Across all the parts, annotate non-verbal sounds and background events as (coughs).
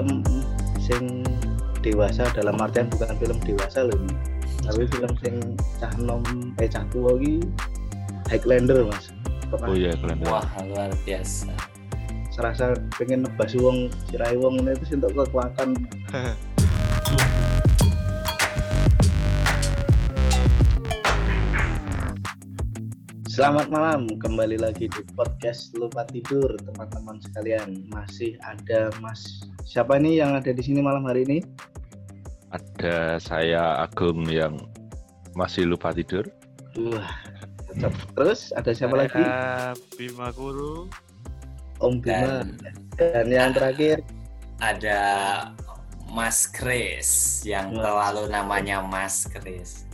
film sing dewasa dalam artian bukan film dewasa loh ini. Tapi film sing cah nom eh cah tua iki Highlander Mas. Pernah Oh iya keren. Wah, luar biasa. serasa pengen nebas wong sirai wong ini itu untuk kekuatan (laughs) Selamat malam, kembali lagi di podcast Lupa Tidur teman-teman sekalian. Masih ada Mas siapa nih yang ada di sini malam hari ini? Ada saya Agung yang masih lupa tidur. Wah, cocok. Terus ada siapa lagi? Saya Bima Guru. Om Bima. Dan Dan yang terakhir ada Mas Chris yang selalu namanya Mas Chris.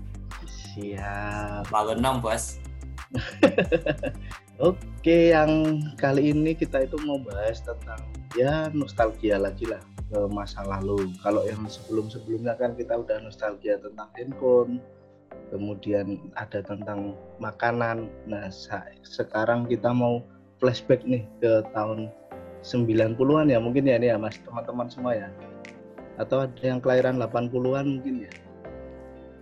siap. Lalu nom bos. (laughs) Oke, yang kali ini kita itu mau bahas tentang ya nostalgia lagi lah ke masa lalu. Kalau yang sebelum-sebelumnya kan kita udah nostalgia tentang handphone, kemudian ada tentang makanan. Nah, sekarang kita mau flashback nih ke tahun 90-an ya mungkin ya ini ya Mas, teman-teman semua ya. Atau ada yang kelahiran 80-an mungkin ya.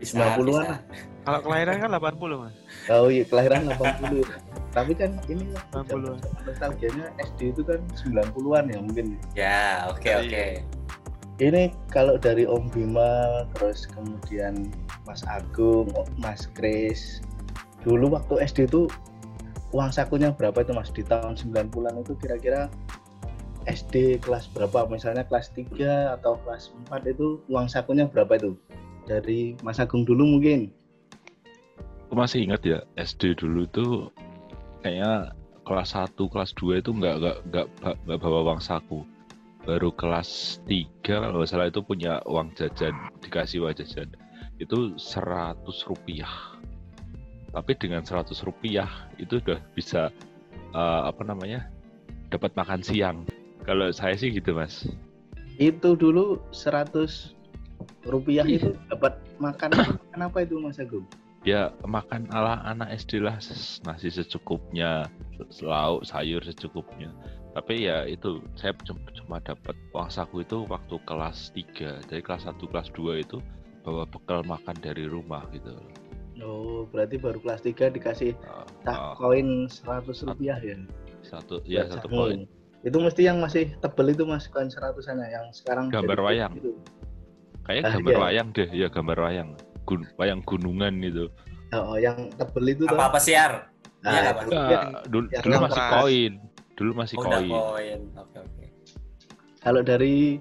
Bisa, 90-an bisa. lah. Kalau kelahiran kan 80 mas. Oh iya, kelahiran 80. Tapi kan ini 80-an. nostalgianya SD itu kan 90-an ya mungkin. Ya, oke Iya. oke. Ini kalau dari Om Bima, terus kemudian Mas Agung, Mas Kris. Dulu waktu SD itu uang sakunya berapa itu Mas di tahun 90-an itu kira-kira SD kelas berapa? Misalnya kelas 3 atau kelas 4 itu uang sakunya berapa itu? Dari Mas Agung dulu mungkin. Aku masih ingat ya SD dulu tuh kayaknya kelas 1, kelas 2 itu nggak nggak nggak nggak bawa uang saku. Baru kelas 3 kalau nggak salah itu punya uang jajan, dikasih uang jajan. Itu 100 rupiah. Tapi dengan 100 rupiah itu udah bisa eh, apa namanya? dapat makan siang. Kalau saya sih gitu, Mas. Itu dulu 100 rupiah Iya. itu dapat makan (coughs) kenapa itu Mas Agung? ya makan ala anak SD lah nasi secukupnya lauk sayur secukupnya tapi ya itu saya cum- cuma dapat uang saku itu waktu kelas 3 dari kelas 1 kelas 2 itu bawa bekal makan dari rumah gitu Oh, berarti baru kelas 3 dikasih Ah, tak ah, koin 100 rupiah ya. satu ya satu poin Itu mesti yang masih tebel itu Mas koin 100 sana yang sekarang Gambar wayang. gitu. Kayak Ah, gambar iya. wayang deh ya gambar wayang Gun- wayang gunungan gitu Oh, yang tebel itu tuh. Apa apa siar? Nah, Iya, itu yang- Enggak, dulu, yang dulu masih koin dulu masih Oh, koin koin. Oke oke. kalau dari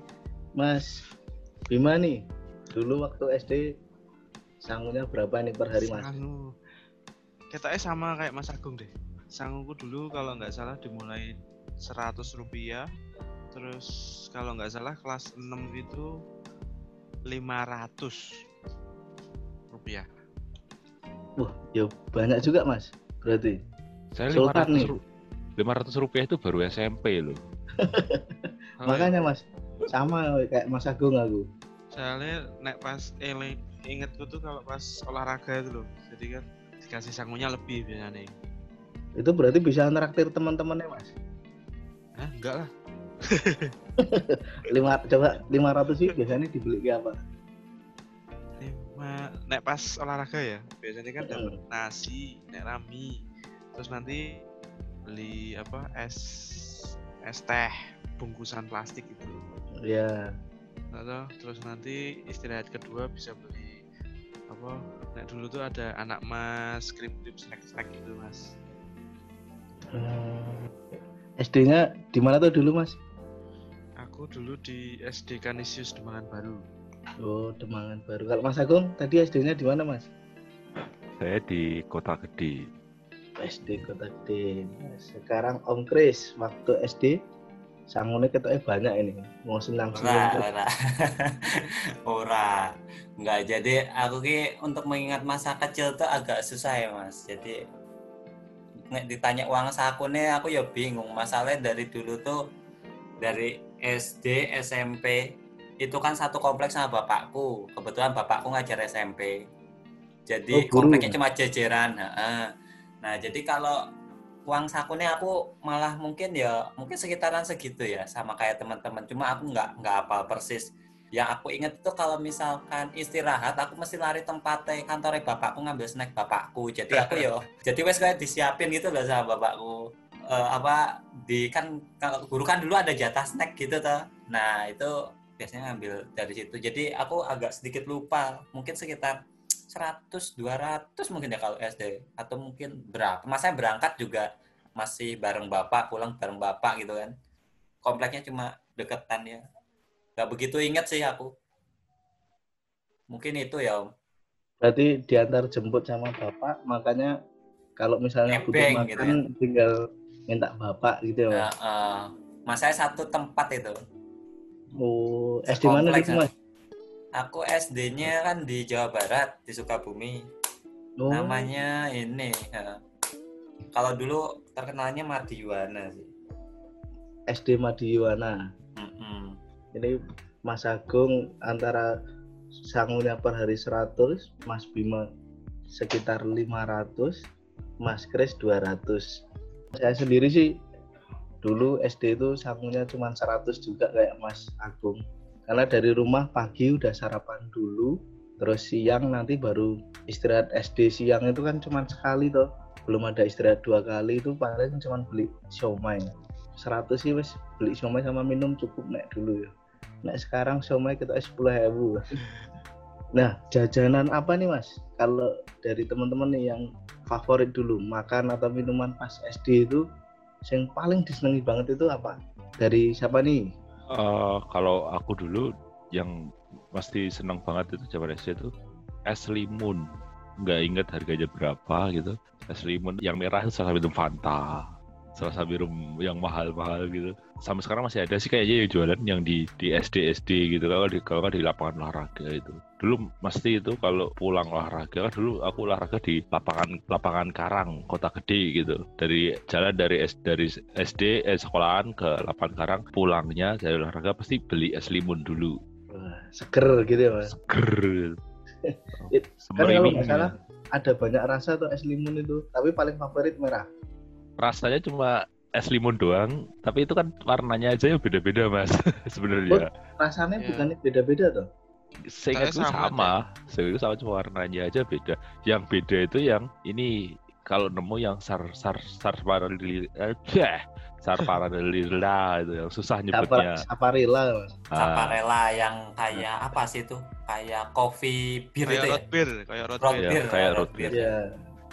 Mas Bima nih, dulu waktu SD sangunya berapa nih per hari Mas? Sangu. Ketoknya sama kayak Mas Agung deh. Sanguku dulu kalau nggak salah dimulai 100 rupiah. Terus kalau nggak salah kelas 6 itu 500 rupiah. Wah, ya banyak juga Mas. Berarti. saya Sultan 500 nih. ru- 500 rupiah itu baru SMP loh (laughs) Makanya Mas, sama kayak Mas Agung aku. soalnya nek pas eling ingetku tuh kalau pas olahraga itu loh. Jadi kan dikasih sangunya lebih biasanya. Itu berarti bisa nraktir teman-temannya Mas. Hah, enggak lah. (laughs) Lima coba 500 sih biasanya dibeli ke apa? lima nek pas olahraga ya biasanya kan Hmm. dapat nasi nek rami terus nanti beli apa es es teh bungkusan plastik itu Ya, atau terus nanti istirahat kedua bisa beli apa nek dulu tuh ada anak mas krim krim snack snack gitu mas Hmm. SD-nya di mana tuh dulu, Mas? Aku dulu di SD Kanisius Demangan Baru Oh, Demangan Baru. Kalau Mas Agung tadi SD-nya di mana, Mas? saya di kota gede SD Kota Gede. Nah, Sekarang Om Kris waktu SD sangune ketoknya banyak ini. Mau senang Ora, senang. ora. (laughs) ora. Enggak, jadi aku ki untuk mengingat masa kecil tuh agak susah ya, Mas. Jadi nek ditanya uang sakune aku ya bingung. Masalahnya dari dulu tuh dari SD, SMP itu kan satu kompleks sama bapakku. Kebetulan bapakku ngajar SMP. Jadi Oh, guru. kompleknya cuma jajaran. heeh. Nah, jadi kalau uang sakunya aku malah mungkin ya mungkin sekitaran segitu ya sama kayak teman-teman cuma aku nggak nggak apa persis yang aku inget itu kalau misalkan istirahat aku mesti lari tempatnya kantornya bapakku ngambil snack bapakku jadi aku (laughs) yo jadi wes kayak disiapin gitu loh sama bapakku Eh, apa di kan kalau guru kan dulu ada jatah snack gitu tuh nah itu biasanya ngambil dari situ. Jadi aku agak sedikit lupa mungkin sekitar 100 200 mungkin ya kalau SD atau mungkin berapa masa berangkat juga masih bareng bapak pulang bareng bapak gitu kan. Kompleknya cuma deketan ya. Nggak begitu inget sih aku. Mungkin itu ya Om. Berarti diantar jemput sama bapak, makanya kalau misalnya butuh Nebeng makan gitu ya. tinggal minta bapak gitu ya. Mas. eh, mas saya satu tempat itu Oh, SD mana gitu Mas? aku SD-nya kan di Jawa Barat di Sukabumi Oh, namanya ini eh, kalau dulu terkenalnya Mardiwana sih SD Madiwana. Mm-mm. Ini Mas Agung antara sangunya per hari 100, Mas Bima sekitar 500, Mas Kris 200. Saya sendiri sih dulu SD itu sangunya cuma 100 juga kayak Mas Agung. Karena dari rumah pagi udah sarapan dulu, terus siang nanti baru istirahat SD siang itu kan cuma sekali toh. Belum ada istirahat dua kali itu paling cuma beli siomay. 100 sih wes beli siomay sama minum cukup naik dulu ya. Nah sekarang siomay kita 10 ribu. (laughs) Nah jajanan apa nih mas? Kalau dari teman-teman nih yang favorit dulu makan atau minuman pas SD itu, yang paling disenangi banget itu apa? Dari siapa nih? Eh, kalau aku dulu yang pasti senang banget itu zaman SD itu es limun. Nggak inget harganya berapa gitu. Es limun yang merah itu salah satu Fanta. Salah satu minum yang mahal-mahal gitu. Sampai sekarang masih ada sih kayaknya yang jualan yang di di SD SD gitu kalau di kalau di lapangan olahraga itu. Dulu mesti itu kalau pulang olahraga kan dulu aku olahraga di lapangan lapangan Karang Kota Gede gitu. Dari jalan dari S, dari SD eh, sekolahan ke lapangan Karang pulangnya dari olahraga pasti beli es limun dulu. Seger gitu ya mas. Seger. (laughs) Kan kalau nggak salah ada banyak rasa tuh es limun itu, tapi paling favorit merah. Rasanya cuma es limun doang, tapi itu kan warnanya aja yang beda-beda mas (laughs) sebenarnya. Rasanya Iya. bukannya beda-beda tuh. Seingatku Katanya sama, sama, seingatku sama cuma warnanya aja beda. Yang beda itu yang ini kalau nemu yang sar sar sar paralil eh, sar (laughs) paralila itu yang susah nyebutnya. Apa saparilla. Ah, Saparella yang kayak apa sih itu kayak coffee beer itu kayak ya root beer kayak beer Iya, beer, kayak root root beer. Iya.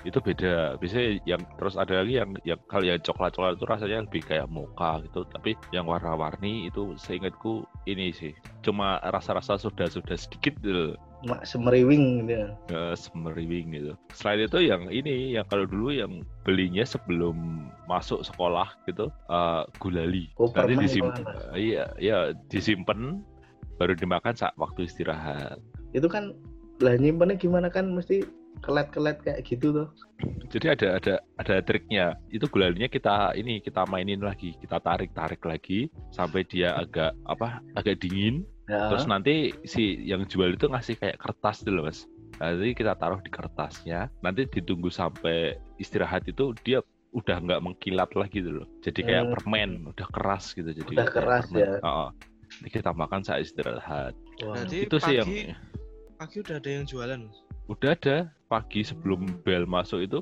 Itu beda. Biasanya yang terus ada lagi yang yang kalau yang coklat coklat itu rasanya lebih kayak mocha gitu. Tapi yang warna-warni itu seingatku ini sih cuma rasa-rasa sudah-sudah sedikit gitu. Mak semeriwing gitu ya. eh, semeriwing gitu. Selain itu yang ini yang kalau dulu yang belinya sebelum masuk sekolah gitu eh, gulali. Oh, Nanti disimpan itu kan, iya iya disimpan baru dimakan saat waktu istirahat. Itu kan lah nyimpennya gimana kan mesti kelet-kelet kayak gitu tuh. Jadi ada ada ada triknya. Itu gulalinya kita ini kita mainin lagi, kita tarik-tarik lagi sampai dia agak apa? agak dingin. Ya. Terus nanti si yang jual itu ngasih kayak kertas dulu, Mas. Nanti kita taruh di kertasnya, nanti ditunggu sampai istirahat itu dia udah nggak mengkilat lagi gitu loh. Jadi kayak Hmm. permen, udah keras gitu. Jadi Udah keras permen. ya. Heeh. Ini kita makan saat istirahat. Wah. Berarti itu sih yang pagi- pagi udah ada yang jualan Mas? Udah ada pagi sebelum bel masuk itu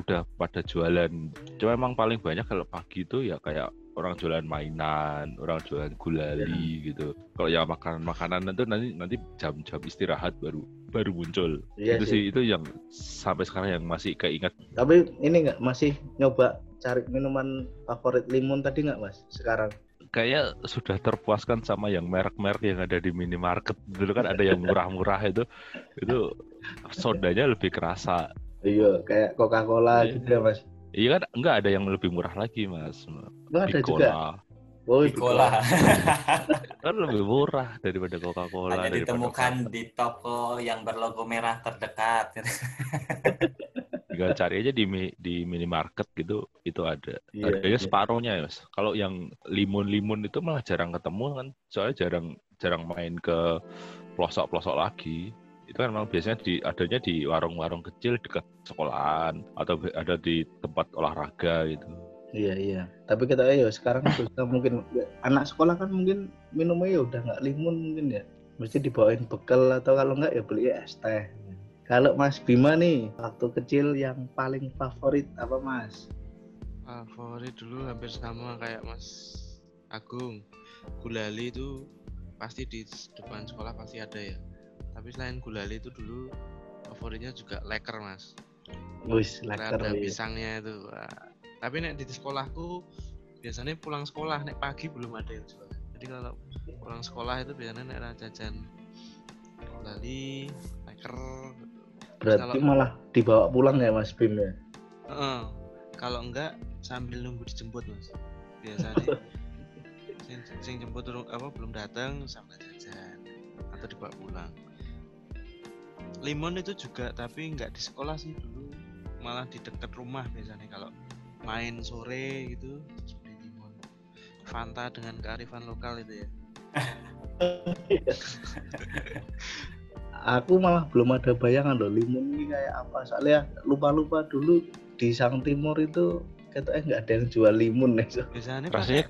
udah pada jualan. Cuma emang paling banyak kalau pagi itu ya kayak orang jualan mainan, orang jualan gulali gitu. Kalau yang makanan makanan itu nanti nanti jam-jam istirahat baru baru muncul. Iya itu sih. sih itu yang sampai sekarang yang masih keingat. Tapi ini nggak masih nyoba cari minuman favorit limun tadi nggak mas? Sekarang. Kayaknya sudah terpuaskan sama yang merek-merek yang ada di minimarket. Dulu kan ada yang murah-murah itu itu sodanya lebih kerasa. Iya, kayak Coca-Cola Iya. gitu ya mas. Iya kan enggak ada yang lebih murah lagi, Mas. Lu ada juga. Bicola. Oh, Bicola kan lebih murah daripada Coca-Cola hanya ditemukan Fanta. di toko yang berlogo merah terdekat (laughs) tinggal cari aja di di minimarket gitu itu ada Iya, harganya iya. separuhnya ya mas kalau yang limun-limun itu malah jarang ketemu kan soalnya jarang jarang main ke pelosok-pelosok lagi itu kan memang biasanya di adanya di warung-warung kecil dekat sekolahan atau ada di tempat olahraga gitu. Iya iya. Tapi kita ya sekarang (laughs) susah mungkin anak sekolah kan mungkin minumnya ya udah nggak limun mungkin ya. Mesti dibawain bekal atau kalau nggak ya beli es teh. Kalau Mas Bima nih waktu kecil yang paling favorit apa Mas? Favorit dulu hampir sama kayak Mas Agung. Gulali itu pasti di depan sekolah pasti ada ya. Tapi selain gulali itu dulu favoritnya juga leker mas. Wis Karena leker ada ya. pisangnya itu. Wah. Tapi nek di sekolahku biasanya pulang sekolah nek pagi belum ada yang jual. Jadi kalau pulang sekolah itu biasanya nek ra jajan gulali, leker. Berarti kalau- malah dibawa pulang ya Mas Bim ya. Heeh. Kalau enggak sambil nunggu dijemput mas. Biasanya (laughs) sing, sing jemput apa belum datang sambil jajan atau dibawa pulang. Limon itu juga tapi nggak di sekolah sih dulu malah di dekat rumah biasanya kalau main sore gitu beli limon. Fanta dengan kearifan lokal itu ya. Aku malah belum ada bayangan loh limun ini kayak apa. Soalnya lupa-lupa dulu di Sang Timur itu katanya nggak ada yang jual limun ya. Biasanya Rasanya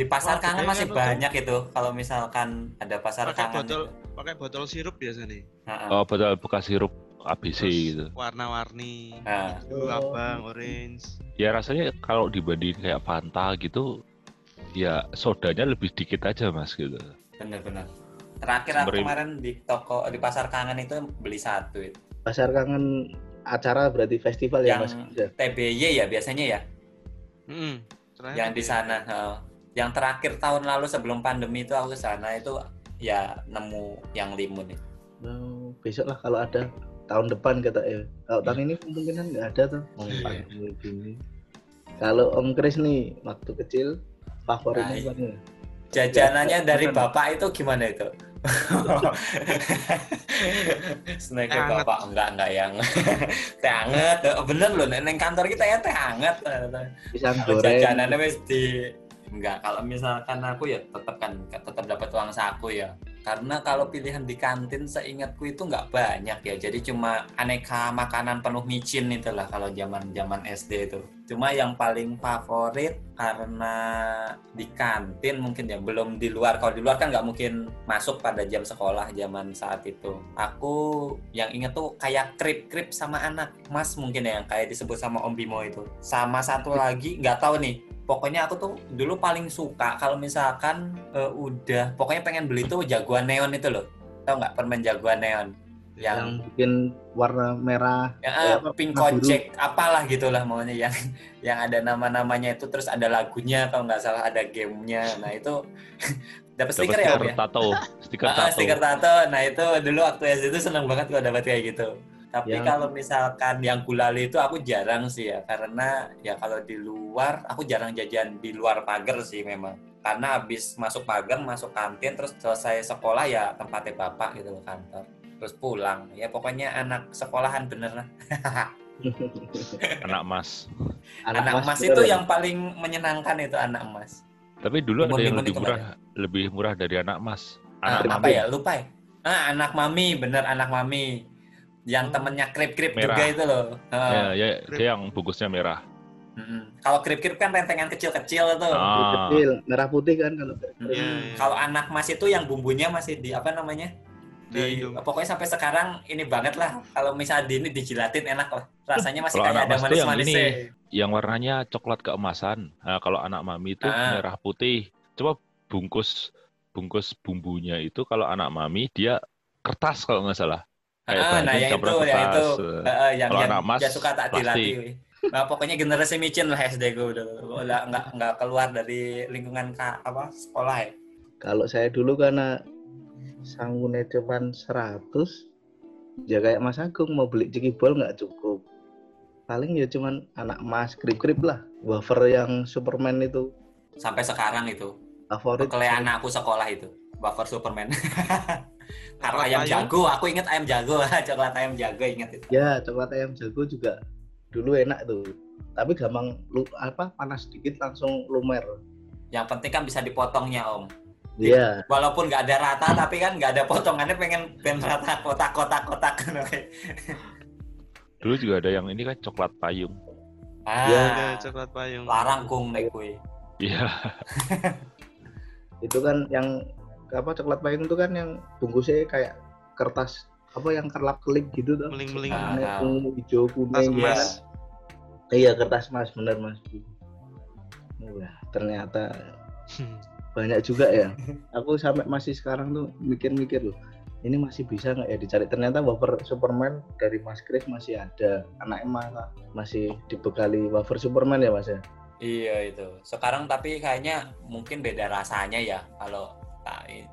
Di pasar Wah, kangen masih banyak itu. Kalau misalkan ada pasar pakai kangen. botol itu. pakai botol sirup biasanya. Heeh. oh betul bekas sirup ABC Terus gitu. warna-warni. Nah. Hijau, Oh. abang, orange. Ya rasanya kalau dibanding kayak Fanta gitu ya sodanya lebih dikit aja mas gitu. Bener-bener. Terakhir aku kemarin di toko di pasar kangen itu beli satu itu. Pasar kangen acara berarti festival ya Mas. Yang Ya. TBY ya biasanya ya. Mm-mm. Terakhir yang di sana. heeh. Yang terakhir tahun lalu sebelum pandemi itu aku ke sana itu ya nemu yang limun itu. Oh, besok lah kalau ada tahun depan kata ya. Kalau tahun ini kemungkinan nggak ada tuh. Oh, Iya. pandemi gini. Kalau Om Kris nih waktu kecil favoritnya Nah, apa nih? Jajanannya dari Bukan. bapak itu gimana itu? (laughs) Snack Teh hangat. bapak enggak enggak yang (laughs) teh hangat. Bener loh, neng kantor kita ya teh hangat. Goreng. jajanannya wis di enggak kalau misalkan aku ya tetap kan tetap dapat uang saku ya. Karena kalau pilihan di kantin seingatku itu nggak banyak ya. Jadi cuma aneka makanan penuh micin itulah kalau zaman zaman SD itu. Cuma yang paling favorit karena di kantin mungkin ya belum di luar. Kalau di luar kan nggak mungkin masuk pada jam sekolah zaman saat itu. Aku yang inget tuh kayak krip krip sama anak mas mungkin ya yang kayak disebut sama Om Bimo itu. Sama satu lagi nggak tahu nih pokoknya aku tuh dulu paling suka kalau misalkan eh, udah pokoknya pengen beli tuh jagoan neon itu loh. Tau nggak permen jagoan neon? Yang yang bikin warna merah ya, eh, eh, apa, pink. Kojek apalah gitulah maunya yang (laughs) yang ada nama-namanya itu. Terus ada lagunya kalau nggak salah ada gamenya. Nah itu (laughs) dapat stiker ya Om stiker ya? tato, stiker (laughs) Ah, tato. stiker tato. Nah itu dulu waktu SD itu seneng banget gua dapat kayak gitu tapi Yang- kalau misalkan yang gulali itu aku jarang sih ya karena ya kalau di luar aku jarang jajan di luar pagar sih memang. Karena habis masuk pagar masuk kantin terus selesai sekolah ya tempatnya bapak gitu loh kantor. Terus pulang. Ya pokoknya anak sekolahan bener lah. (laughs) Anak mas. anak, emas itu ya? yang paling menyenangkan itu anak emas Tapi dulu ada yang lebih murah, lebih murah dari anak mas. Ah, Anak apa ya? Lupa ya? Ah anak mami bener anak mami yang Oh. temennya krip krip Merah. juga itu loh Ah. Ya, ya, dia yang bungkusnya merah. Mm-mm. Kalau krip-krip kan rentengan kecil-kecil tuh. Ah, kecil merah putih kan kalau Mm-mm. Iya, iya. Kalau anak mas itu yang bumbunya masih di apa namanya? Ya, Di pokoknya sampai sekarang ini banget lah. Kalau misalnya di ini dijilatin enak lah. Rasanya masih Kalau kayak ada mas tuh yang manis-manisnya. yang warnanya coklat keemasan. Nah, kalau anak mami itu Ah. merah putih. Coba bungkus bungkus bumbunya itu kalau anak mami dia kertas kalau nggak salah. Kayak Ah, nah yang itu, yang itu. Eh, eh, yang yang mas, dia suka tak dilatih. Nah, pokoknya generasi micin lah SD gue udah udah nggak nggak keluar dari lingkungan ka, apa sekolah ya. kalau saya dulu karena sanggupnya cuma 100 ya kayak Mas Agung mau beli cikibol nggak cukup paling ya cuman anak emas grip-grip lah wafer yang Superman itu Sampai sekarang itu. favorit anakku sekolah itu. Wafer Superman. (laughs) Karo Coklat ayam ayam. jago, aku inget ayam jago, coklat ayam jago inget itu. ya coklat ayam jago juga dulu enak tuh tapi gampang lu apa panas sedikit langsung lumer Yang penting kan bisa dipotongnya om. Iya, walaupun nggak ada rata tapi kan nggak ada potongannya pengen pengen rata kotak kotak kotak oke. Dulu juga ada yang ini kan coklat payung. Ya, ah coklat payung. larang kung nek Iya, (laughs) itu kan yang apa coklat payung itu kan yang bungkusnya kayak kertas apa yang kelap kelip gitu tuh. Meling-meling. Ah. Warnanya ungu, hijau, Kertas kuning. Iya. emas. Iya kertas mas, bener mas. Wah, ternyata (laughs) banyak juga ya. Aku sampai masih sekarang tuh mikir-mikir loh. Ini masih bisa nggak ya dicari? Ternyata wafer Superman dari Mas Chris masih ada. Anaknya malah masih dibekali wafer Superman ya mas ya. iya itu sekarang tapi kayaknya mungkin beda rasanya ya kalau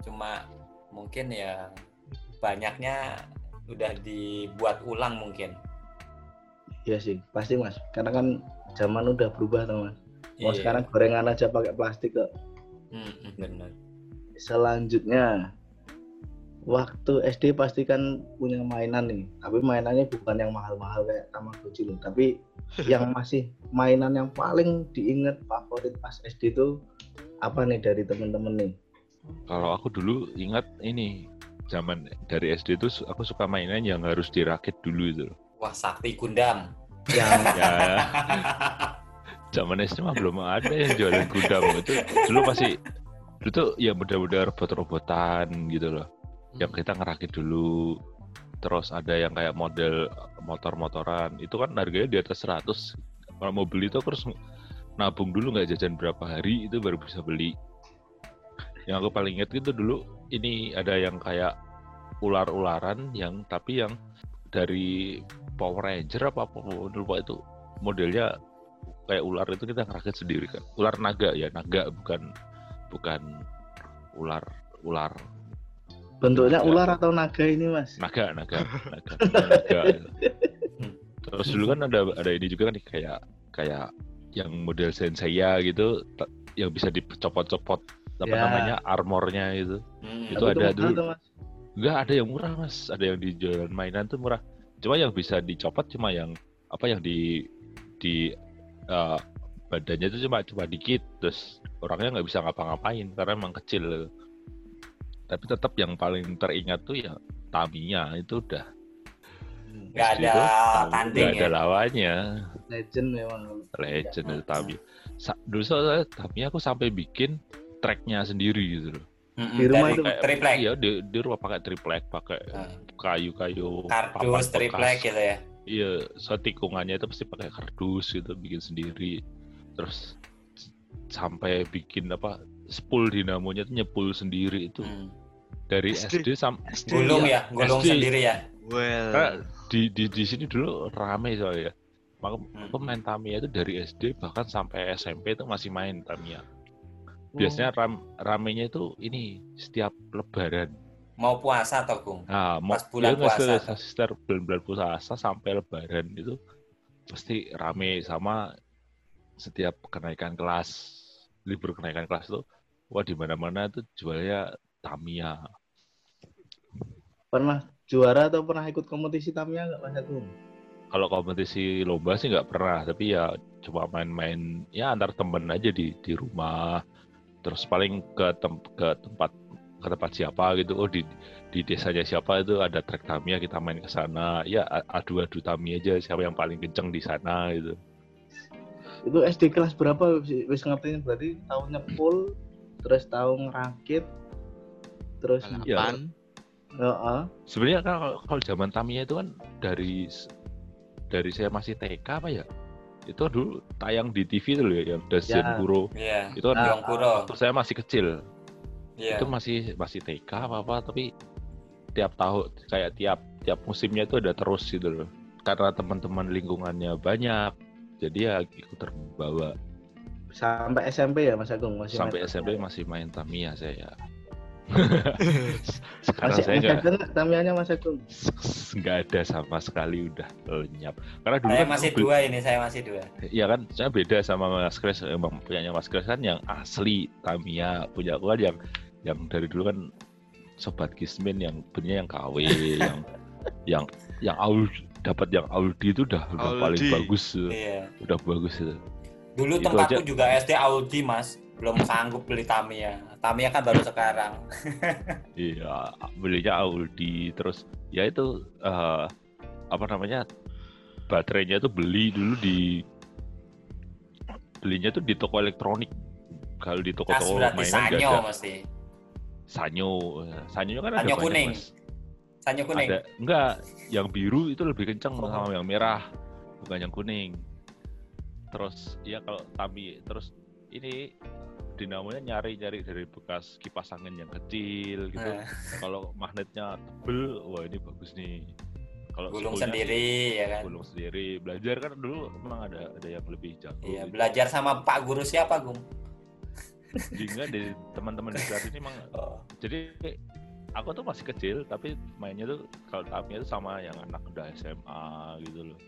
cuma mungkin ya banyaknya udah dibuat ulang mungkin Iya sih, pasti mas. Karena kan zaman udah berubah tuh mas. Mau Iya. sekarang gorengan aja pakai plastik kok. Hmm, hmm, bener Selanjutnya, waktu SD pasti kan punya mainan nih. Tapi mainannya bukan yang mahal-mahal kayak Tamagotchi loh. Tapi (laughs) yang masih mainan yang paling diingat favorit pas SD itu apa nih dari temen-temen nih? Kalau aku dulu ingat ini zaman dari SD itu aku suka mainan yang harus dirakit dulu itu. wah sakti gundam. Yang (laughs) Ya, zaman SD mah belum ada yang jualan gudang itu dulu masih dulu tuh ya mudah-mudahan robot-robotan gitu loh. Yang kita ngerakit dulu. Terus ada yang kayak model motor-motoran. Itu kan harganya di atas 100 kalau mau beli itu aku harus nabung dulu nggak jajan berapa hari itu baru bisa beli yang aku paling ingat itu dulu ini ada yang kayak ular-ularan yang tapi yang dari Power Ranger apa apa lupa itu modelnya kayak ular itu kita ngerakit sendiri kan ular naga ya naga bukan bukan ular ular bentuknya Naga. ular atau naga ini mas? naga naga (laughs) naga naga terus dulu kan ada ada ini juga kan kayak kayak yang model senseiya gitu yang bisa dicopot-copot apa Ya. namanya armornya itu. Hmm, Itu ada dulu. enggak ada yang murah mas. Ada yang di jualan mainan tuh murah. Cuma yang bisa dicopot cuma yang apa yang di di eh, badannya itu cuma cuma dikit. Terus orangnya nggak bisa ngapa-ngapain karena emang kecil. Tapi tetap yang paling teringat tuh ya Tamiya. Itu udah nggak ada tuh, tanding nggak ada ya? lawannya Legend memang. legend itu Tamiya. Dulu soalnya Tamiya aku sampai bikin tracknya sendiri gitu loh Di rumah dari itu triplek iya di, di rumah pakai triplek pakai Nah, kayu-kayu kardus triplek gitu ya Iya, so tikungannya itu pasti pakai kardus gitu, bikin sendiri. Terus sampai bikin apa spool dinamonya itu nyepul sendiri itu Hmm. dari SD. SD sam SD. gulung Iya, ya gulung SD. sendiri ya Well. Karena di, di di sini dulu rame soalnya. Maka Hmm. aku main Tamiya itu dari SD bahkan sampai SMP itu masih main Tamiya. Biasanya ram, ramenya itu ini setiap lebaran. mau puasa toh Gung Nah, mau Pas bulan ya puasa. se- sekitar bulan-bulan puasa sampai lebaran itu pasti rame sama setiap kenaikan kelas libur kenaikan kelas itu wah di mana-mana tuh jualnya Tamiya. Pernah juara atau pernah ikut kompetisi Tamiya nggak Mas Agung? Kalau kompetisi lomba sih nggak pernah, tapi ya cuma main-main ya antar temen aja di di rumah. Terus paling ke tem- ke tempat ke tempat siapa gitu, oh di di desanya siapa itu ada trek Tamiya kita main ke sana. Ya a- adu-adu Tamiya aja siapa yang paling kenceng di sana gitu. Itu SD kelas berapa wis wis ngerti berarti tahunnya full terus tahu ngerakit terus balapan. Heeh. Sebenarnya kan kalau, kalau zaman Tamiya itu kan dari dari saya masih TK apa ya? Itu dulu tayang di TV loh ya, yang Dazen Ya. Kuro. iya Itu kan Nah, Yongkuro waktu saya masih kecil. iya itu masih masih TK apa apa tapi tiap tahun kayak tiap tiap musimnya itu ada terus gitu loh karena teman-teman lingkungannya banyak jadi ya ikut terbawa sampai SMP ya Mas Agung masih sampai main SMP Tamiya? masih main Tamiya saya sekarang masih saya masih nggak Tamiyanya Mas Agung? nggak ada sama sekali udah lenyap karena dulu saya kan masih dua ini saya masih dua Iya kan, saya beda sama Mas Kres. Emang punyanya Mas Kres kan yang asli Tamiya, punya aku kan yang yang dari dulu kan sobat Kismin yang punya yang KW, (laughs) yang yang yang Audi dapat yang Audi itu udah udah paling bagus, iya udah bagus itu. dulu Itu tempatku aja. juga SD Audi mas belum sanggup beli Tamiya. Tamiya kan baru sekarang. (laughs) Iya, belinya Audi terus ya itu eh, apa namanya baterainya tuh beli dulu di belinya tuh di toko elektronik. Kalau di toko-toko berarti mainan Sanyo ada. mesti. Sanyo, Eh, Sanyo kan ada Sanyo banyak kuning. mas. Sanyo kuning. Ada enggak? Yang biru itu lebih kenceng Oh. sama yang merah, bukan yang kuning. Terus ya kalau Tami terus ini dinamonya nyari-nyari dari bekas kipas angin yang kecil gitu. Nah, (laughs) Kalau magnetnya tebel, wah ini bagus nih. Kalau gulung sendiri sih ya kan. gulung sendiri. Belajar kan dulu memang ada ada yang lebih jago. Iya, gitu. belajar sama Pak Guru siapa? Jadi enggak dari teman-teman di kelas ini emang Oh, jadi aku tuh masih kecil tapi mainnya tuh kalau Tamiya tuh sama yang anak udah SMA gitu loh.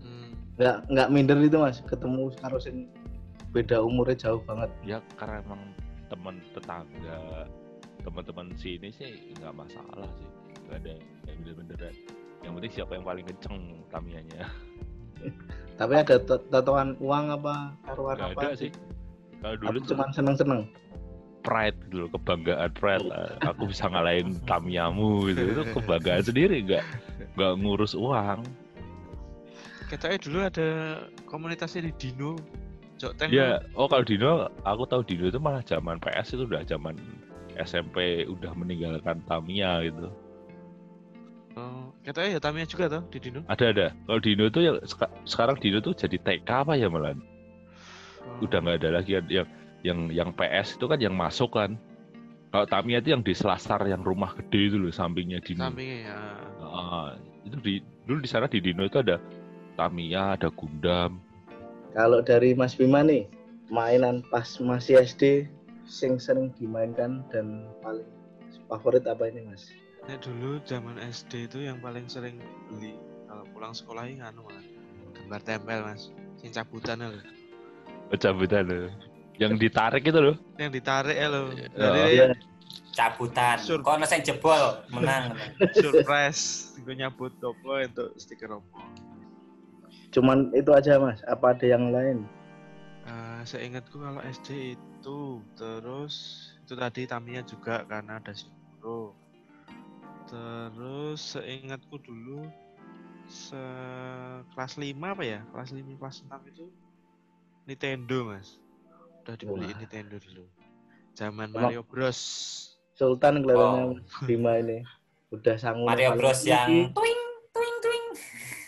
Hmm. nggak nggak minder itu mas ketemu karo sing beda umurnya jauh banget. Ya karena emang teman tetangga teman-teman sini sih nggak masalah sih. Nggak ada yang bener-bener yang penting siapa yang paling kenceng Tamiyanya. (laughs) Tapi ada to- totoan uang apa taruhan nggak apa ada sih. Kalau dulu aku cuma seneng seneng pride loh kebanggaan pride (laughs) aku bisa ngalahin Tamiyamu gitu. Itu kebanggaan sendiri nggak nggak ngurus uang. Katanya dulu ada komunitasnya di Dino. Jok Tank. Ya, oh kalau Dino, aku tahu Dino itu malah zaman PS itu udah zaman SMP udah meninggalkan Tamiya gitu. Oh, katanya ya Tamiya juga tuh di Dino. Ada ada. Kalau Dino itu seka- sekarang Dino tuh jadi TK apa ya malah? Oh. Udah nggak ada lagi yang yang yang PS itu kan yang masuk kan. Kalau Tamiya itu yang di Selasar yang rumah gede itu loh sampingnya Dino. Sampingnya ya. Ah, itu di dulu di sana di Dino itu ada Tamiya, ada Gundam. Kalau dari Mas Bima nih mainan pas masih SD sing sering dimainkan dan paling favorit apa ini mas Nek dulu zaman SD itu yang paling sering beli kalau pulang sekolah ini anu mas. Gambar tempel mas. Sing cabutan lho. Cabutan loh. Yang ditarik itu loh. Yang ditarik ya lho. Iya. Dari Iya. cabutan. Sur- Kok ana sing jebol menang. (laughs) surprise. Gue nyabut topo untuk stiker opo. Cuman itu aja mas apa ada yang lain Eh, seingatku kalau SD itu terus itu tadi Tamiya juga karena ada Shiro. Terus seingatku dulu se kelas 5 apa ya? Kelas 5 kelas 6 itu Nintendo, Mas. Udah dibeliin Wah. Nintendo dulu. Zaman Emang- Mario Bros. Sultan kelihatannya Oh. Mas Bima ini udah sanggup Mario Bros yang twing.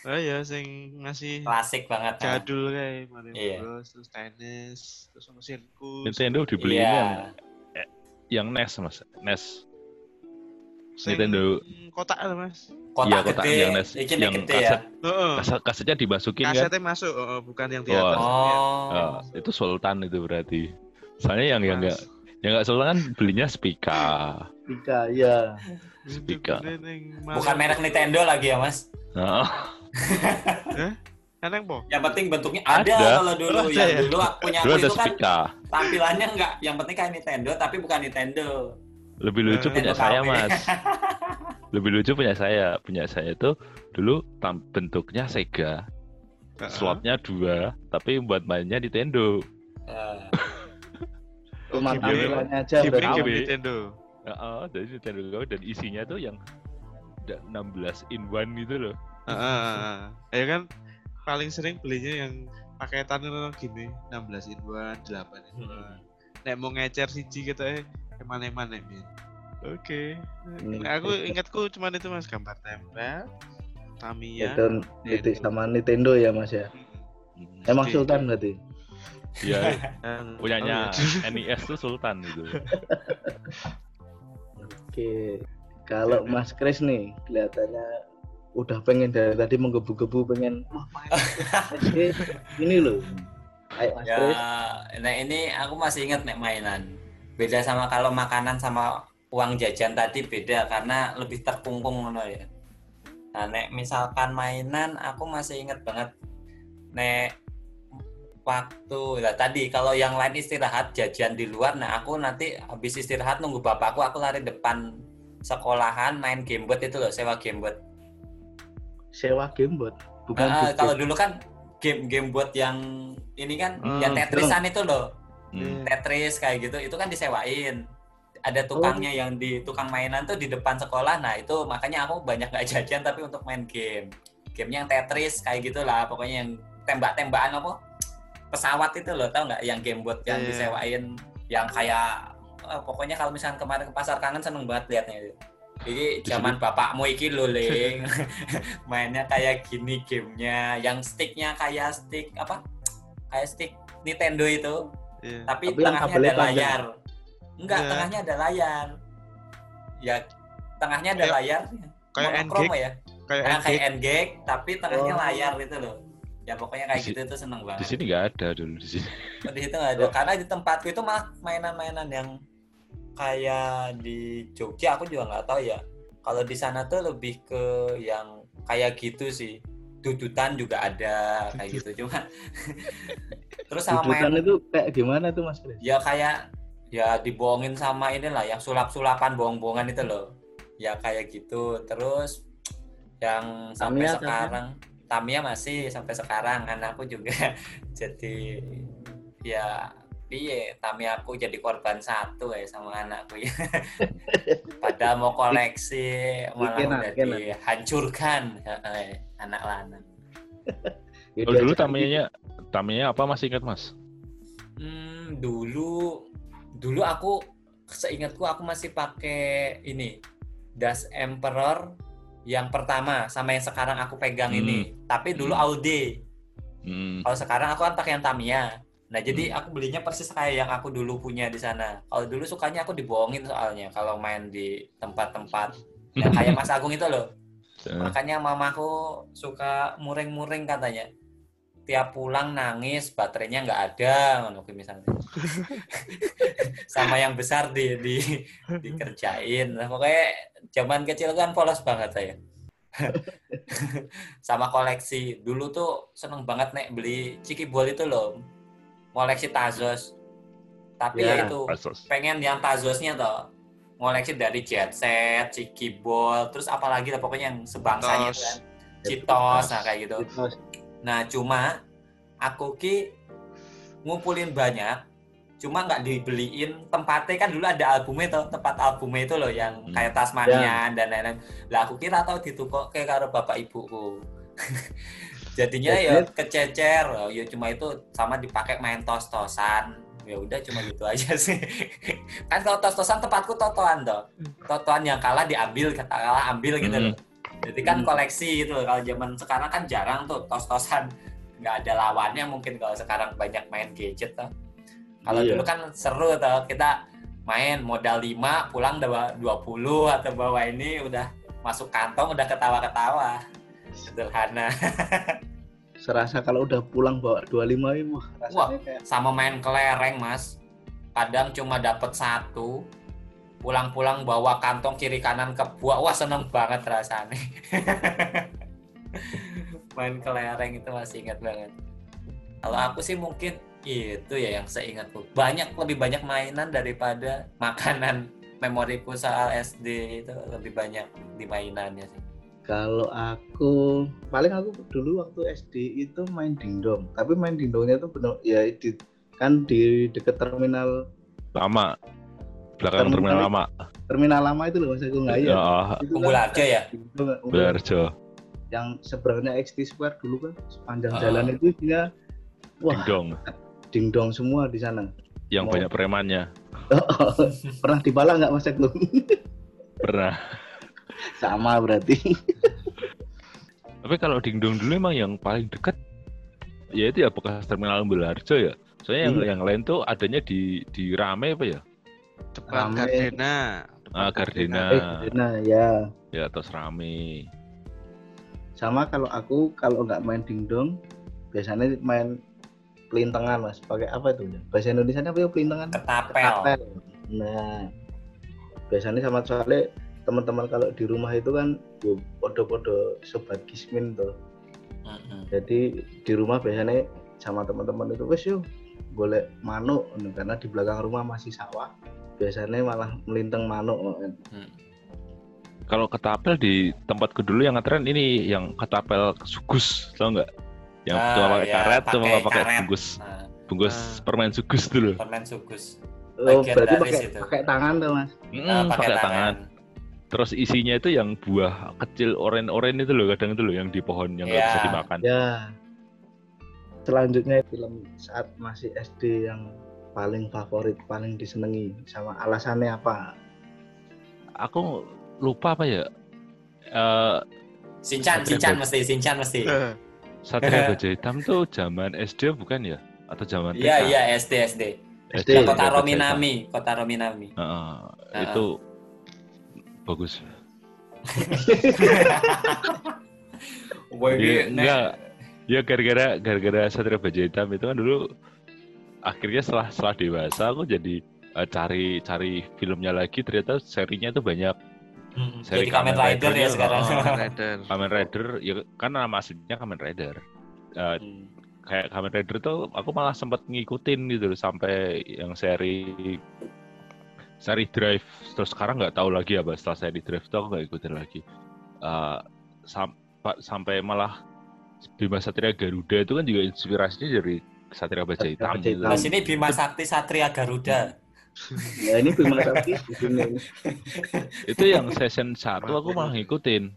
Oh iya, sing ngasih Klasik banget. kan? jadul kayak Mario Iya. Bros, terus tenis, terus sama sirkus. Nintendo dibeliin Iya. yang yang NES mas, NES. Sing Nintendo. kotak lho, Mas. Kotak Iya, kotak gede. yang NES, Iki nek yang gede ya. kaset. Heeh. Kaset, kasetnya dimasukin kan? Kasetnya masuk, oh, bukan yang di Oh. atas. Oh. Ah, itu Sultan itu berarti. Soalnya yang yang Mas. enggak yang enggak Sultan kan belinya Spica. Pika ya Speaker. Bukan merek Nintendo lagi ya, Mas. Kan yang po? Yang penting bentuknya ada, Ada. kalau dulu. Ada yang ya? dulu aku punya dulu aku itu kan tampilannya enggak yang penting kayak Nintendo tapi bukan Nintendo. Lebih lucu Eh, punya Nintendo saya KW. mas. (laughs) Lebih lucu punya saya. Punya saya itu dulu tam- bentuknya Sega. Heeh. Slotnya dua, tapi buat mainnya Nintendo. Eh, (laughs) cuma tampilannya aja KW. game Nintendo. Heeh, dari Nintendo KW dan isinya tuh yang da- 16 in one gitu loh. Heeh. Ya kan paling sering belinya yang paketan itu gini 16 in 1, 8 in 1. Nek mau ngecer siji gitu eh eman-eman nek Min. Oke. Ini. Nah, aku ingatku cuma itu Mas gambar tempel, Tamiya. dan itu sama Nintendo ya mas ya emang Oke. Sultan berarti Ya, Yang- (laughs) punyanya oh, iya. (laughs) NES tuh Sultan gitu. oke kalau Mas Kris nih kelihatannya udah pengen dari tadi menggebu-gebu pengen ini loh ayo Mas ya, Kris nah ini aku masih ingat nek mainan. Beda sama kalau makanan sama uang jajan tadi beda karena lebih terkungkung ngono ya. Nah, nek misalkan mainan aku masih ingat banget nek waktu lah tadi kalau yang lain istirahat jajan di luar nah aku nanti habis istirahat nunggu bapakku aku lari depan sekolahan main gamebot itu loh sewa gamebot sewa gamebot bukan Ah, game kalau dulu kan game game buat yang ini kan Hmm, yang Tetrisan itu loh. Hmm. Tetris kayak gitu itu kan disewain. Ada tukangnya yang di tukang mainan tuh di depan sekolah. Nah itu makanya aku banyak nggak (laughs) jajan tapi untuk main game. Gamenya yang Tetris kayak gitulah pokoknya yang tembak-tembakan apa pesawat itu loh tau nggak? Yang game buat yang Iya. disewain. Yang kayak eh, pokoknya kalau misalnya kemarin ke pasar kangen seneng banget liatnya itu jadi zaman bapakmu iki lho Ling (laughs) mainnya kayak gini gamenya yang sticknya kayak stick apa kayak stick Nintendo itu Iya. tapi, Tapi tengahnya ada panjang. layar enggak Iya. tengahnya ada layar ya tengahnya ada Kayak- layar kayak monokrom N-Gag. ya Kayak Nah, kayak N-Gag. Tapi tengahnya Oh. layar itu loh ya pokoknya kayak Di gitu itu seneng Di banget sini nggak ada dulu di sini. Oh, di situ nggak ada karena di tempatku itu malah mainan-mainan yang kayak di Jogja aku juga nggak tahu ya. Kalau di sana tuh lebih ke yang kayak gitu sih. Dudutan juga ada kayak gitu. Cuma (laughs) terus sama Dudutan main itu kayak gimana tuh Mas ya kayak ya dibohongin sama inilah yang sulap-sulapan bohong-bohongan itu loh. Ya kayak gitu. Terus yang sampai Tamiya, sekarang Tamiya masih sampai sekarang anakku juga. (laughs) Jadi ya piye Tamiya aku jadi korban satu ya sama anakku ya (laughs) padahal mau koleksi malah Bikin, udah bikin. dihancurkan anak lanang (laughs) Kalau dulu diajarin tamiyanya tamiyanya apa masih ingat mas? Hmm, dulu dulu aku seingatku aku masih pakai ini Das Emperor yang pertama sama yang sekarang aku pegang Hmm. ini. Tapi dulu Hmm. Aude. Hmm. Kalau sekarang aku kan pakai yang Tamiya. Nah, jadi Hmm. aku belinya persis kayak yang aku dulu punya di sana. Kalau dulu sukanya aku dibohongin soalnya kalau main di tempat-tempat yang kayak Mas Agung itu loh. Makanya mamaku suka muring-muring katanya. Tiap pulang nangis, baterainya nggak ada, kuwi misalnya. (laughs) Sama yang besar di, di dikerjain. Nah, pokoknya zaman kecil kan polos banget saya. (laughs) Sama koleksi. Dulu tuh seneng banget nek beli Ciki Ball itu loh. Koleksi Tazos. Tapi Ya, ya itu Asos. pengen yang Tazosnya toh ngoleksi dari jet set, Ciki Ball, terus apalagi lah pokoknya yang sebangsanya Tos. kan. Citos, nah kayak gitu. Terus, Nah cuma aku ki ngumpulin banyak, cuma nggak dibeliin tempatnya kan dulu ada albumnya tuh, tempat albumnya itu loh yang Hmm. kayak Tasmania dan lain-lain. Lah aku kira tahu ditukok kayak karo bapak ibuku. (laughs) Jadinya ya kececer, oh, ya cuma itu sama dipakai main tos-tosan. Ya udah cuma gitu aja (laughs) sih. kan kalau tos-tosan tempatku totoan toh. Totoan yang kalah diambil, kata kalah ambil gitu Hmm. loh. Jadi kan Hmm. koleksi gitu loh. Kalau zaman sekarang kan jarang tuh tos-tosan nggak ada lawannya mungkin kalau sekarang banyak main gadget tuh. Kalau Iya. dulu kan seru tuh kita main modal 5 pulang bawa 20 atau bawa ini udah masuk kantong udah ketawa-ketawa. Sederhana. (laughs) serasa kalau udah pulang bawa 25 ini wah Wah. kayak Sama main kelereng, Mas. Kadang cuma dapat satu. Pulang-pulang bawa kantong kiri kanan ke buah. Wah, seneng banget rasanya. (laughs) main kelereng itu masih ingat banget. Kalau aku sih mungkin itu ya yang saya ingatku. Banyak lebih banyak mainan daripada makanan. Memoriku soal SD itu lebih banyak di mainannya sih. Kalau aku paling aku dulu waktu SD itu main dingdong tapi main dingdongnya itu benar ya di kan di dekat terminal Lama. Belakang Terminal- terminal lama. terminal lama itu loh mas Agung nggak ya Ya, itu Unggul aja ya. Unggul. Belarjo. yang seberangnya XT Square dulu kan sepanjang Ah. jalan itu dia wah Dingdong. dingdong semua di sana Yang Mau. banyak premannya. (laughs) pernah dibala nggak mas Agung Pernah. Sama berarti (laughs) Tapi kalau dingdong dulu emang yang paling dekat ya itu ya bekas terminal Belarjo ya. Soalnya yang, Iya. yang lain tuh adanya di di Rame apa ya? Depan Rame. Gardena. Depan Ah, Gardena. eh, ya Ya terus Rame. sama kalau aku kalau nggak main dingdong biasanya main pelintengan mas pakai apa itu bahasa Indonesia apa ya pelintengan Ketapel. Apel. Nah, biasanya sama soalnya teman-teman kalau di rumah itu kan podo-podo sobat kismin tuh. Jadi di rumah biasanya sama teman-teman itu wes yuk boleh manuk ngono, karena di belakang rumah masih sawah. Biasanya malah melintang manuk. ngono. Kalau ketapel di tempatku dulu yang ngetren ini yang ketapel sugus, tau nggak? Yang Ah, cuma pakai ya, karet, cuma pakai pakai karet. bungkus. Nah, bungkus Ah. permen sugus dulu. permen sugus Oh, Bagian berarti pakai pakai tangan tuh mas. Mm, Nah, pakai tangan. Terus isinya itu yang buah kecil oren-oren itu loh kadang itu loh yang di pohon yang nggak Iya. bisa dimakan. Ya. Selanjutnya film saat masih SD yang paling favorit, paling disenangi sama alasannya apa? Aku lupa apa ya. Eh Sinchan, Sinchan mesti, Sinchan mesti. Eh, Satria (laughs) Baja Hitam tuh zaman SD bukan ya? Atau zaman TK? Iya, iya, SD, SD. SD. Kota Rominami, Kota Rominami. Heeh, Heeh. itu bagus. (laughs) Iya, ini- enggak. Ya gara-gara gara-gara Satria Baja Hitam itu kan dulu akhirnya setelah setelah dewasa aku jadi eh, cari cari filmnya lagi ternyata serinya itu banyak Mm, seri Jadi Kamen Kamen Rider ya Rider-nya, sekarang. oh. Kamen Rider. (laughs) Kamen Rider ya kan nama aslinya Kamen Rider Eh, Hmm. kayak Kamen Rider tuh aku malah sempat ngikutin gitu sampai yang seri seri Drive terus sekarang nggak tahu lagi apa setelah seri Drive tuh aku nggak ikutin lagi Eh, sampai sampai malah Bima Satria Garuda itu kan juga inspirasinya dari Satria Baja Hitam Baja gitu. Hitam. Mas ini Bima Sakti Satria Garuda. Ya ini Bima Sakti di (laughs) itu yang season satu aku malah ngikutin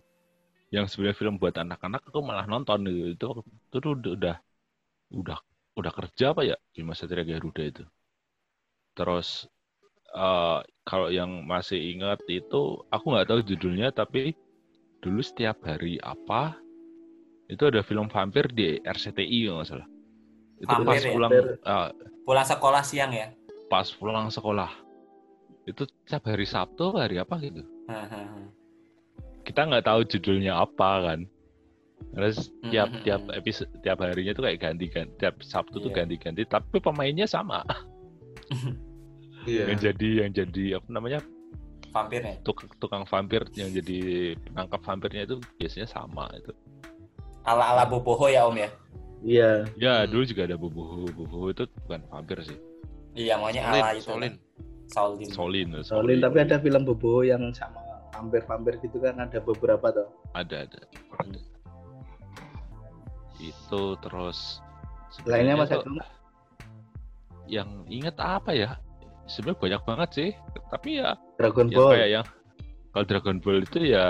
yang sebenarnya film buat anak-anak aku malah nonton gitu itu itu tuh udah udah udah kerja apa ya Bima Satria Garuda itu terus eh, kalau yang masih ingat itu aku nggak tahu judulnya tapi dulu setiap hari apa itu ada film vampir di RCTI kalau nggak salah itu Vampir pas ya? pulang ah, Pulang sekolah siang ya. pas pulang sekolah itu setiap hari Sabtu hari apa gitu Hahaha. kita nggak tahu judulnya apa kan terus tiap tiap episode tiap harinya tuh kayak ganti kan tiap Sabtu tuh Iya. ganti-ganti tapi pemainnya sama (laughs) Iya. yang jadi yang jadi apa namanya Vampirnya. tukang, tukang vampir yang jadi penangkap vampirnya itu biasanya sama itu Ala-ala Boboho ya Om ya. Iya. ya Hmm. dulu juga ada bubuhu bubuhu itu bukan vampir sih Iya, maunya Solin, ala itu. Solin. Solin. Solin Solin tapi ada film Bobo yang sama vampir-vampir gitu kan ada beberapa tuh. ada ada, ada. itu terus Lainnya Mas yang inget apa ya sebenarnya banyak banget sih tapi ya Dragon ya Ball. kayak yang kalau Dragon Ball itu ya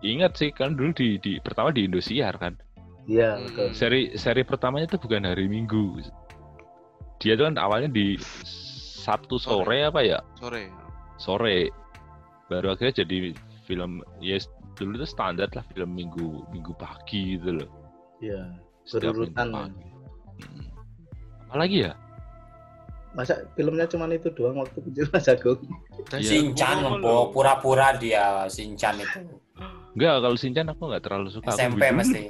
ingat sih kan dulu di, di pertama di Indosiar kan Iya, Hmm. betul. seri seri pertamanya itu bukan hari Minggu dia tuh kan awalnya di Sabtu sore apa ya Sore. sore baru akhirnya jadi film ya dulu tuh standar lah film minggu minggu pagi gitu loh Iya. Berurutan. Hmm. apalagi ya Masa filmnya cuma itu doang waktu kecil Mas Agung? Dan Iya. Sinchan ngempok, lu. pura-pura dia Sinchan itu. enggak kalau Shinchan aku nggak terlalu suka Aku SMP lebih- mesti.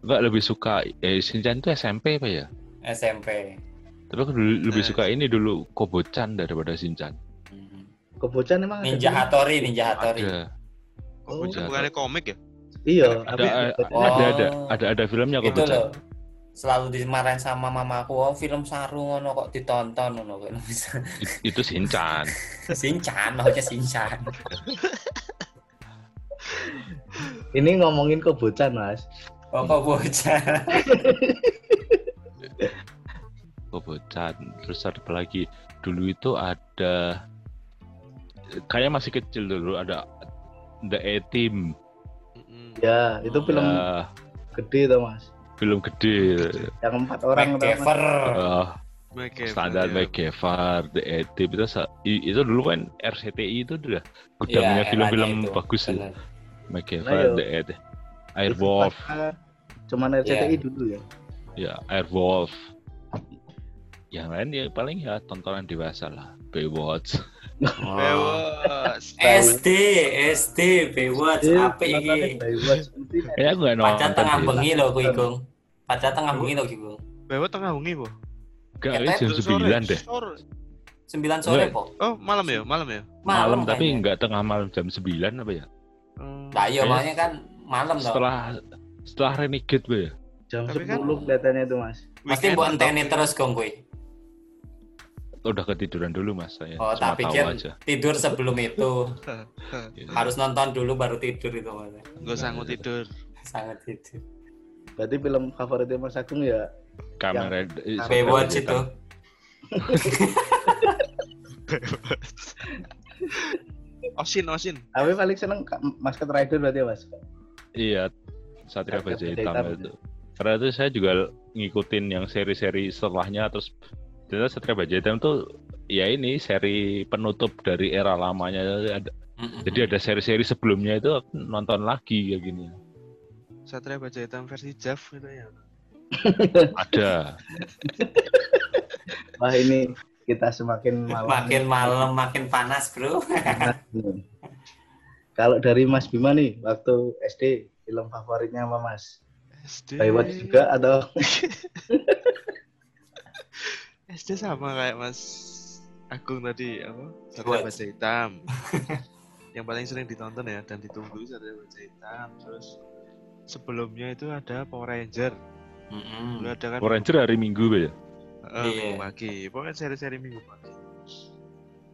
enggak lebih suka eh Shinchan itu SMP apa ya SMP. Tapi aku dulu lebih Eh. suka ini dulu Kobo-chan daripada Shinchan. Mhm. Kebocan emang ada Ninja film? Hattori, Ninja Hattori. Ada, Oh, Oh. bukannya komik ya? Iya, ada, tapi ada, Oh. ada, ada, ada, ada filmnya Itu Kobo-chan. loh. Selalu dimarahin sama mamaku, oh film saru ngono kok ditonton ngono kok. It- Itu Shinchan. (laughs) Sinchan, maksudnya Sinchan. ini ngomongin Kebocan Mas. Oh kok bocah. Kobo-chan. Terus ada apa lagi? Dulu itu ada kayak masih kecil dulu ada The A-Team. Mm-mm. Ya, itu film Ya, gede tuh Mas. Film gede. Yang empat orang. MacGyver. Eh, MacGyver, standar ya. MacGyver, The A-Team itu itu dulu kan RCTI itu udah gudangnya Iya, film-film bagus ya. Bener. MacGyver. The. Itu Airwolf, pas- Cuman RCTI dulu ya. ya Airwolf. Yang lain ya paling ya tontonan dewasa lah. Baywatch. (laughs) Baywatch. SD, SD, Baywatch, Iya, iki. nontonnya Baywatch. Kayaknya gue nonton tengah deh. bengi loh kuwi, Gung. Padahal tengah bengi loh Gung. Baywatch tengah bengi, Po. Gak, Ya, ini jam 9 deh. sore. 9 sore, Enggak. Po. Oh, malam ya? Malam ya? Malam, tapi kayaknya. nggak tengah malam jam 9 apa ya? Oh. Lah iya makanya kan malam dong. Setelah setelah Renegade gue ya. jam kan- 10 kelihatannya itu Mas. Mbok atau- enteni terus, Gung kuwi. Udah ketiduran dulu mas saya. Oh, Cuma tak tahu pikir aja. tidur sebelum itu. (laughs) Harus nonton dulu baru tidur itu, Mas. Nggak sanggup tidur. Sangat tidur. Berarti film favoritnya Mas Agung ya kamera Yang- Baywatch itu. (laughs) Osin, Osin. Tapi paling seneng Masked Rider berarti ya mas. Iya Satria Baja Baja Hitam Hitam, itu karena itu saya juga ngikutin yang seri-seri setelahnya terus ternyata Satria Baja Hitam tuh ya ini seri penutup dari era lamanya ada jadi ada seri-seri sebelumnya itu aku nonton lagi kayak gini Satria Baja Hitam versi Jav gitu ya. (laughs) ada Wah ini kita semakin malam. Makin malam makin panas, Bro. (laughs) Kalau dari Mas Bima nih, waktu SD film favoritnya apa Mas? SD. Baywatch juga atau (laughs) SD sama kayak Mas Agung tadi apa? Satria. Baja Hitam. (laughs) yang paling sering ditonton ya dan ditunggu Satria Baja Hitam. Terus sebelumnya itu ada Power Ranger. Mm-mm. Dulu ada kan Power Ranger hari Minggu ya Eh, Iya. minggu pagi. Pokoknya seri-seri minggu pagi.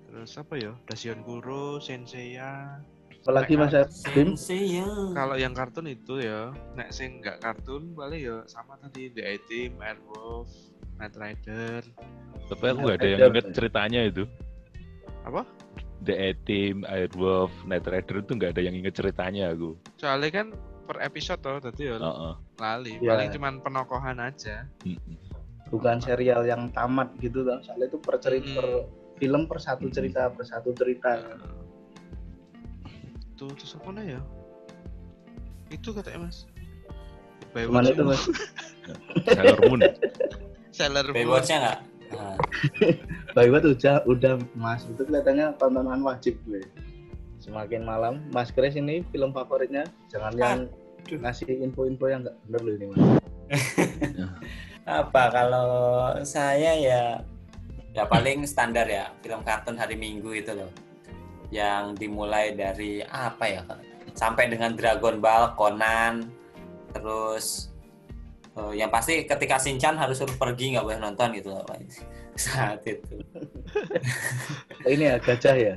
Terus apa ya? Dasion Kuro, Senseiya. apalagi Mas Bim? Sensei ya. Kalau yang kartun itu ya, nek sing nggak kartun paling ya sama tadi The A-Team, Airwolf, Knight Rider. tapi aku nggak ada yang inget ceritanya itu Apa? The A-Team, Airwolf, Night Rider itu nggak ada yang inget ceritanya aku Soalnya kan per episode toh, tadi ya Heeh. lali. Iya. Paling cuman penokohan aja. Mm-mm. Bukan serial yang tamat gitu kan. Soalnya itu per cerita Mm. per film per satu cerita per satu cerita. Tuh, terus apa nih ya? Itu katanya mas. Cuman itu Mas. (laughs) Sailor Moon (laughs) Sailor Moon. Baywatch-nya nggak? Nah, (laughs) Baywatch udah udah Mas itu kelihatannya tontonan wajib gue. Semakin malam, Mas Kris ini film favoritnya jangan yang ngasih info-info yang nggak bener loh ini Mas. (laughs) apa kalau saya ya ya paling standar ya film kartun hari Minggu itu loh yang dimulai dari apa ya sampai dengan Dragon Ball, Conan, terus eh, yang pasti ketika Shinchan harus suruh pergi nggak boleh nonton gitu loh Pak. (laughs) saat itu. Ini ya gajah ya.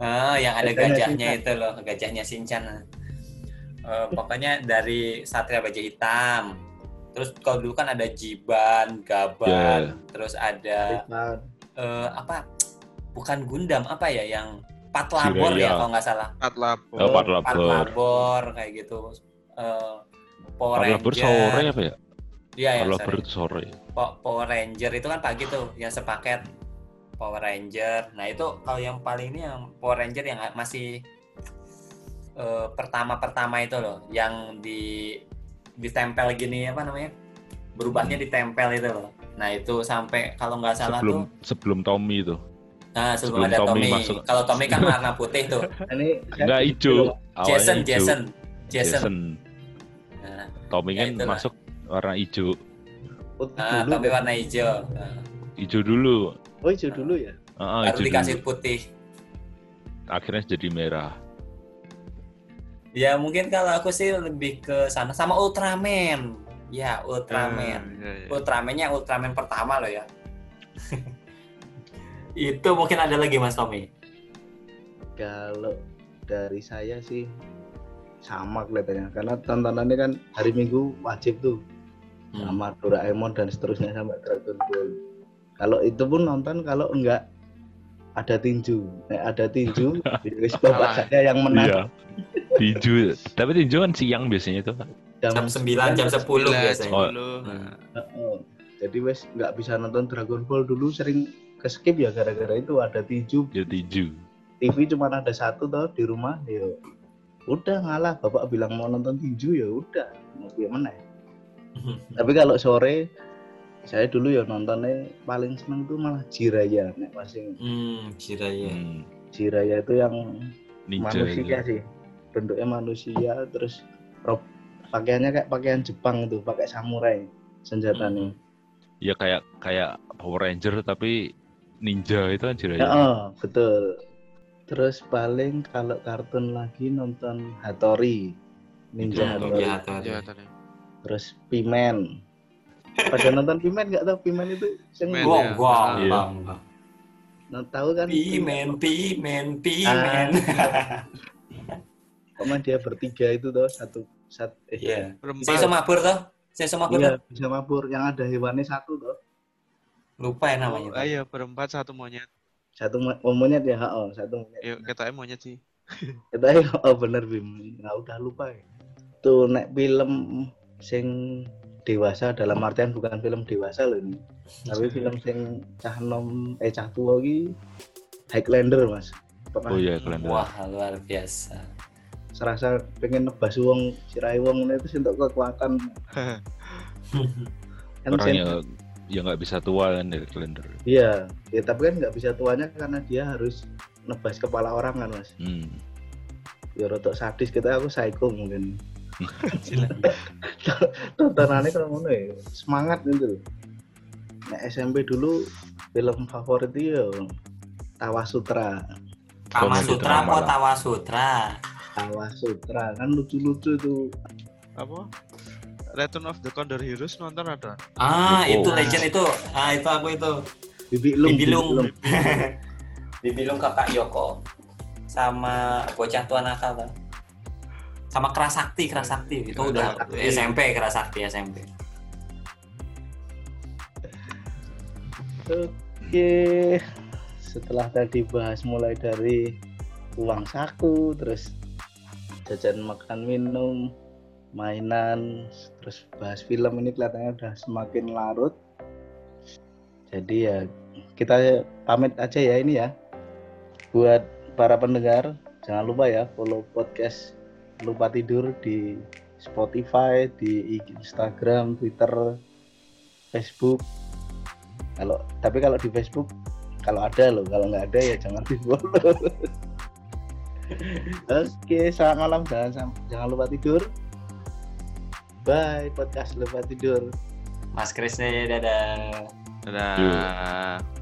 Ah, yang ada Gajahnya gajahnya itu loh, gajahnya Shinchan. Eh, pokoknya dari Satria Baja Hitam. Terus kalau dulu kan ada Jiban, Gaban, terus ada eh, apa? Bukan Gundam apa ya yang Patlabor Jiraiya. ya kalau nggak salah. Atlapo. Oh, Patlabor. Patlabor kayak gitu. Eh, Power Ranger. sore apa ya? Iya ya, sorry. itu sore Po- Power Ranger itu kan pagi tuh yang sepaket Power Ranger. Nah itu kalau yang paling ini yang Power Ranger yang masih eh, pertama-pertama itu loh, yang di ditempel gini apa namanya? Berubahnya ditempel itu loh. Nah itu sampai kalau nggak salah sebelum tuh, sebelum Tommy itu nah sebelum, sebelum ada Tommy Tommy. masuk. Kalau Tommy kan warna putih tuh. ini saya nggak di hijau Jason. Jason, Jason. Jason Tommy Ya, kan itulah. masuk warna hijau putih nah, dulu. Tommy warna hijau. Nah, hijau dulu Oh hijau dulu ya. Heeh, baru hijau dikasih dulu. putih. akhirnya jadi merah Ya mungkin kalau aku sih lebih ke sana sama Ultraman. Ya Ultraman. Ah, iya, iya. Ultramannya Ultraman pertama loh ya. (laughs) itu mungkin ada lagi Mas Tommy. Kalau dari saya sih sama kelihatannya karena tontonannya kan hari Minggu wajib tuh Hmm. sama Doraemon dan seterusnya sampai Dragon Ball. Kalau itu pun nonton kalau enggak ada tinju. Nah, ada tinju, (laughs) wis bapak saya yang menang iya tinju tapi tinju kan siang biasanya itu Jam 9, jam 10 Gila, biasanya. Oh. sepuluh. Heeh. Jadi wes nggak bisa nonton Dragon Ball dulu sering ke skip ya gara-gara itu ada tinju. ya tinju TV cuma ada satu toh di rumah ya udah ngalah bapak bilang mau nonton tinju ya udah. Mau gimana ya. (laughs) tapi kalau sore saya dulu ya nontonnya paling seneng tuh malah Jiraya nek masing Hmm, Jiraiya. Hmm, Jiraya itu yang ninja manusia itu. sih. Bentuknya manusia terus rob pakaiannya kayak pakaian Jepang itu pakai samurai senjatanya. Ya kayak kayak Power Ranger tapi ninja itu kan ya, Jiraiya oh, betul terus paling kalau kartun lagi nonton Hattori Ninja Itu Hattori Iya, Hattori. Iya, tadi. terus Pimen pada nonton Pimen nggak tahu Pimen itu sing Pimen, Gua, ya. gua, Iya. enggak, enggak. Nah, tahu kan Pimen, pimen, pimen. Pokoknya dia bertiga itu tuh satu satu eh, Iya. Berempat. Si iso mabur toh? Saya sama Iya, bisa mabur. Yang ada hewannya satu toh. lupa ya namanya. Oh, ayo berempat satu monyet. Satu oh, monyet ya, oh, satu monyet. Yuk kita monyet sih. (laughs) Kita oh bener Bim. Nah, udah lupa ya. Tuh nek film sing dewasa dalam artian bukan film dewasa loh ini. Tapi film sing cah nom eh cah tua iki Highlander Mas. Pernah Oh iya kalian. Wah, luar biasa. serasa pengen nebas wong sirai wong itu sih untuk kekuatan (laughs) kan Orang sen- yang ya nggak bisa tua kan dari kalender. iya ya tapi kan nggak bisa tuanya karena dia harus nebas kepala orang kan mas Hmm. ya rotok sadis kita aku psycho mungkin (laughs) (laughs) tontonannya kalau ngono ya semangat gitu nah SMP dulu film favorit ya Tawa Sutra Kama Sutra apa. Tawa Sutra? Tawa Sutra kan lucu-lucu tuh Apa? Return of the Condor Heroes nonton ada? Ah, Oh. itu legend itu. Ah, itu aku itu. Bibi Lung Bibilung. Bibi Lung. (laughs) Bibilung kakak Yoko sama bocah tua nakal kan. Sama Kerasakti, Kerasakti itu udah Kerasakti. SMP, Kerasakti SMP. Oke, setelah tadi bahas mulai dari uang saku, terus jajan makan minum, mainan, terus bahas film ini kelihatannya udah semakin larut. Jadi ya kita pamit aja ya ini ya. Buat para pendengar, jangan lupa ya follow podcast Lupa Tidur di Spotify, di Instagram, Twitter, Facebook. Kalau tapi kalau di Facebook kalau ada loh, kalau nggak ada ya jangan di follow. (laughs) Oke, selamat malam jangan jangan lupa tidur. Bye podcast lupa tidur. Mas Krisnya dadah. Dadah.